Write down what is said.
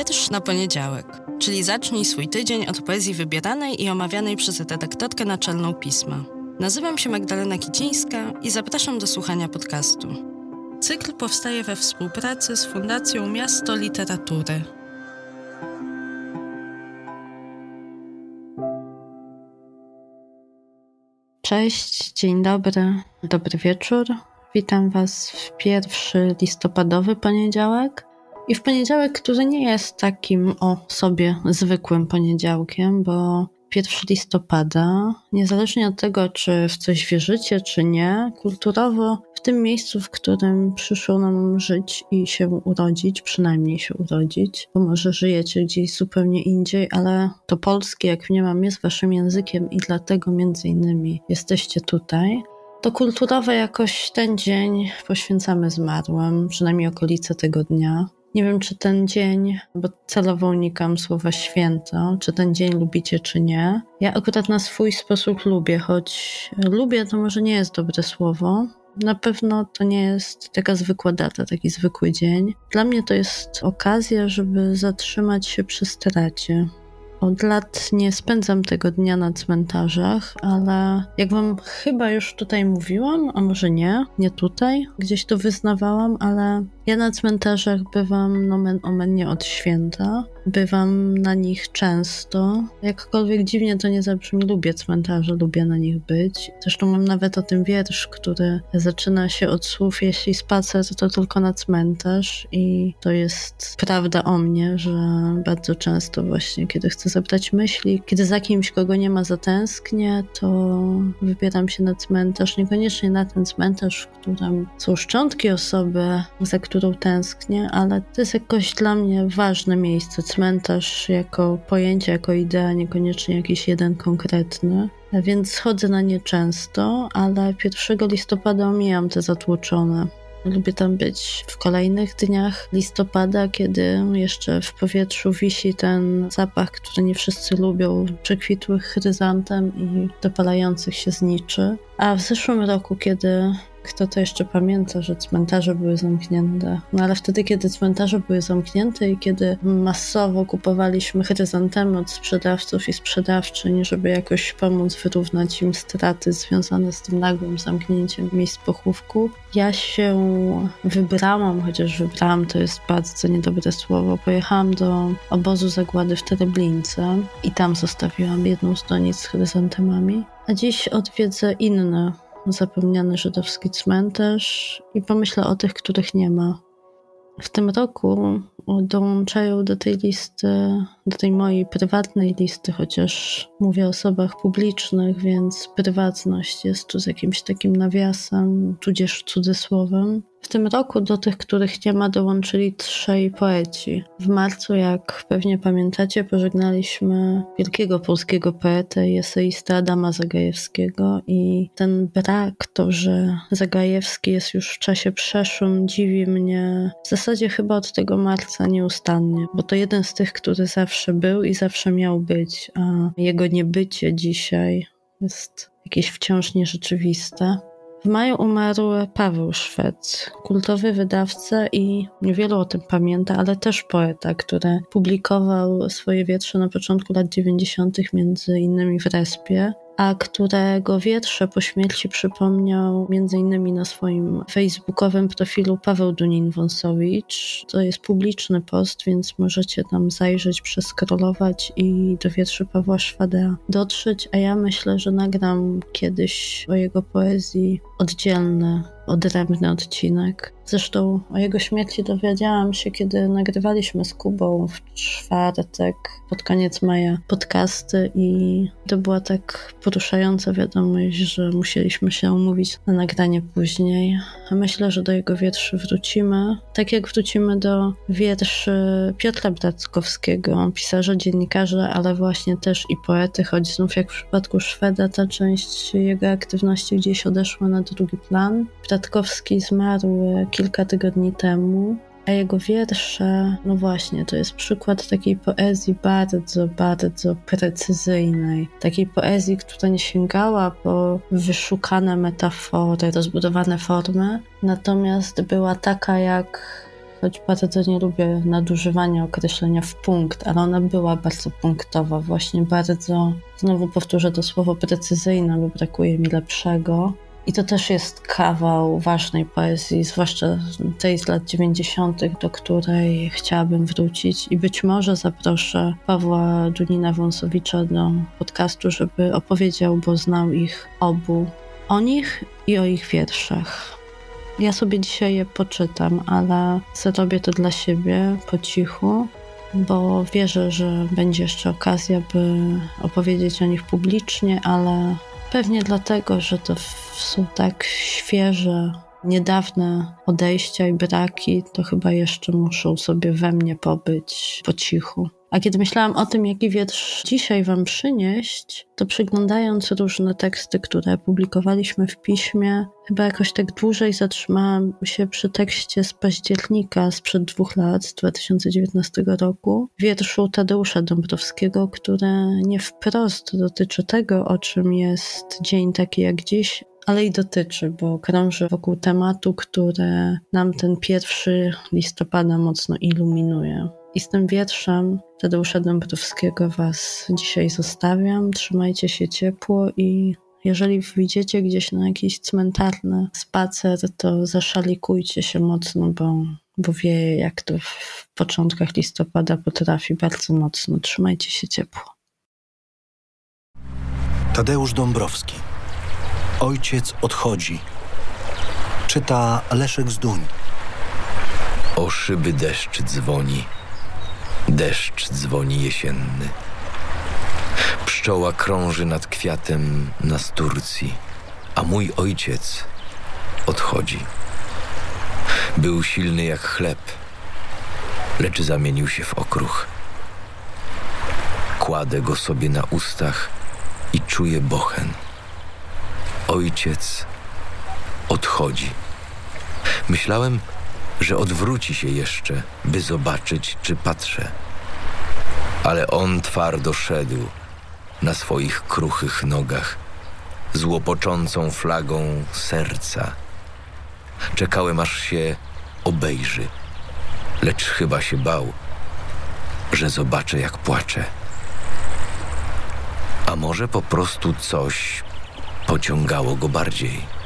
Wiersz na poniedziałek, czyli zacznij swój tydzień od poezji wybieranej i omawianej przez redaktorkę naczelną pisma. Nazywam się Magdalena Kicińska i zapraszam do słuchania podcastu. Cykl powstaje we współpracy z Fundacją Miasto Literatury. Cześć, dzień dobry, dobry wieczór. Witam Was w pierwszy listopadowy poniedziałek. I w poniedziałek, który nie jest takim o sobie zwykłym poniedziałkiem, bo 1 listopada, niezależnie od tego, czy w coś wierzycie, czy nie, kulturowo w tym miejscu, w którym przyszło nam żyć i się urodzić, przynajmniej się urodzić, bo może żyjecie gdzieś zupełnie indziej, ale to polskie, jak nie mam, jest waszym językiem i dlatego między innymi jesteście tutaj to kulturowo jakoś ten dzień poświęcamy zmarłym, przynajmniej okolice tego dnia. Nie wiem, czy ten dzień, bo celowo unikam słowa święto, czy ten dzień lubicie, czy nie. Ja akurat na swój sposób lubię, choć lubię to może nie jest dobre słowo. Na pewno to nie jest taka zwykła data, taki zwykły dzień. Dla mnie to jest okazja, żeby zatrzymać się przy stracie, od lat nie spędzam tego dnia na cmentarzach, ale jak wam chyba już tutaj mówiłam, a może nie, nie tutaj, gdzieś to wyznawałam, ale ja na cmentarzach bywam nomen omen nie od święta. Bywam na nich często. Jakkolwiek dziwnie to nie zabrzmi, lubię cmentarze, lubię na nich być. Zresztą mam nawet o tym wiersz, który zaczyna się od słów jeśli spacer to tylko na cmentarz i to jest prawda o mnie, że bardzo często właśnie kiedy chcę zabrać myśli, kiedy za kimś, kogo nie ma zatęsknię, to wybieram się na cmentarz, niekoniecznie na ten cmentarz, w którym są szczątki osoby, za którą tęsknię, ale to jest jakoś dla mnie ważne miejsce. Cmentarz jako pojęcie, jako idea, niekoniecznie jakiś jeden konkretny. Więc chodzę na nie często, ale 1 listopada omijam te zatłoczone. Lubię tam być w kolejnych dniach listopada, kiedy jeszcze w powietrzu wisi ten zapach, który nie wszyscy lubią, przekwitłych chryzantem i dopalających się zniczy. A w zeszłym roku, kiedy kto to jeszcze pamięta, że cmentarze były zamknięte? No ale wtedy, kiedy cmentarze były zamknięte i kiedy masowo kupowaliśmy chryzantemy od sprzedawców i sprzedawczyń, żeby jakoś pomóc wyrównać im straty związane z tym nagłym zamknięciem miejsc pochówku, ja się wybrałam, chociaż wybrałam to jest bardzo niedobre słowo, pojechałam do obozu zagłady w Tereblince i tam zostawiłam jedną z donic z chryzantemami. A dziś odwiedzę inne zapomniany żydowski cmentarz i pomyślę o tych, których nie ma. W tym roku dołączają do tej listy, do tej mojej prywatnej listy, chociaż mówię o osobach publicznych, więc prywatność jest tu z jakimś takim nawiasem, tudzież cudzysłowem. W tym roku do tych, których nie ma, dołączyli trzej poeci. W marcu, jak pewnie pamiętacie, pożegnaliśmy wielkiego polskiego poetę i eseista Adama Zagajewskiego i ten brak, to, że Zagajewski jest już w czasie przeszłym, dziwi mnie w zasadzie chyba od tego marca nieustannie, bo to jeden z tych, który zawsze był i zawsze miał być, a jego niebycie dzisiaj jest jakieś wciąż nierzeczywiste. W maju umarł Paweł Szwed, kultowy wydawca i niewielu o tym pamięta, ale też poeta, który publikował swoje wiersze na początku lat 90., między innymi w Respie a którego wiersze po śmierci przypomniał m.in. na swoim facebookowym profilu Paweł Dunin-Wąsowicz. To jest publiczny post, więc możecie tam zajrzeć, przeskrolować i do wierszy Pawła Szwadea dotrzeć, a ja myślę, że nagram kiedyś o jego poezji oddzielny odrębny odcinek. Zresztą o jego śmierci dowiedziałam się, kiedy nagrywaliśmy z Kubą w czwartek pod koniec maja podcasty i to była tak poruszająca wiadomość, że musieliśmy się umówić na nagranie później. Myślę, że do jego wierszy wrócimy, tak jak wrócimy do wierszy Piotra Bratkowskiego, pisarza, dziennikarza, ale właśnie też i poety, choć znów jak w przypadku Szweda ta część jego aktywności gdzieś odeszła na drugi plan. Bratkowski zmarł kilka tygodni temu, a jego wiersze, no właśnie, to jest przykład takiej poezji bardzo, bardzo precyzyjnej. Takiej poezji, która nie sięgała po wyszukane metafory, rozbudowane formy, natomiast była taka jak choć bardzo nie lubię nadużywania określenia w punkt, ale ona była bardzo punktowa, właśnie bardzo, znowu powtórzę to słowo precyzyjna, bo brakuje mi lepszego. I to też jest kawał ważnej poezji, zwłaszcza tej z lat 90., do której chciałabym wrócić. I być może zaproszę Pawła Dunina-Wąsowicza do podcastu, żeby opowiedział, bo znał ich obu, o nich i o ich wierszach. Ja sobie dzisiaj je poczytam, ale zrobię to dla siebie po cichu, bo wierzę, że będzie jeszcze okazja, by opowiedzieć o nich publicznie, ale pewnie dlatego, że to są tak świeże, niedawne odejścia i braki, to chyba jeszcze muszą sobie we mnie pobyć po cichu. A kiedy myślałam o tym, jaki wiersz dzisiaj Wam przynieść, to przyglądając różne teksty, które publikowaliśmy w piśmie, chyba jakoś tak dłużej zatrzymałam się przy tekście z października sprzed dwóch lat, z 2019 roku, wierszu Tadeusza Dąbrowskiego, który nie wprost dotyczy tego, o czym jest dzień taki jak dziś, ale i dotyczy, bo krąży wokół tematu, który nam ten pierwszy listopada mocno iluminuje. I z tym wietrzem Tadeusza Dąbrowskiego Was dzisiaj zostawiam. Trzymajcie się ciepło i jeżeli wyjdziecie gdzieś na jakiś cmentarny spacer, to zaszalikujcie się mocno, bo, bo wieje jak to w początkach listopada potrafi bardzo mocno. Trzymajcie się ciepło. Tadeusz Dąbrowski. Ojciec odchodzi. Czyta Leszek Zduń. O szyby deszcz dzwoni. Deszcz dzwoni jesienny. Pszczoła krąży nad kwiatem na Turcji, a mój ojciec odchodzi. Był silny jak chleb, lecz zamienił się w okruch. Kładę go sobie na ustach i czuję bochen. Ojciec odchodzi. Myślałem, że odwróci się jeszcze, by zobaczyć, czy patrzę. Ale on twardo szedł na swoich kruchych nogach, z łopoczącą flagą serca. Czekałem, aż się obejrzy, lecz chyba się bał, że zobaczę, jak płacze. A może po prostu coś pociągało go bardziej.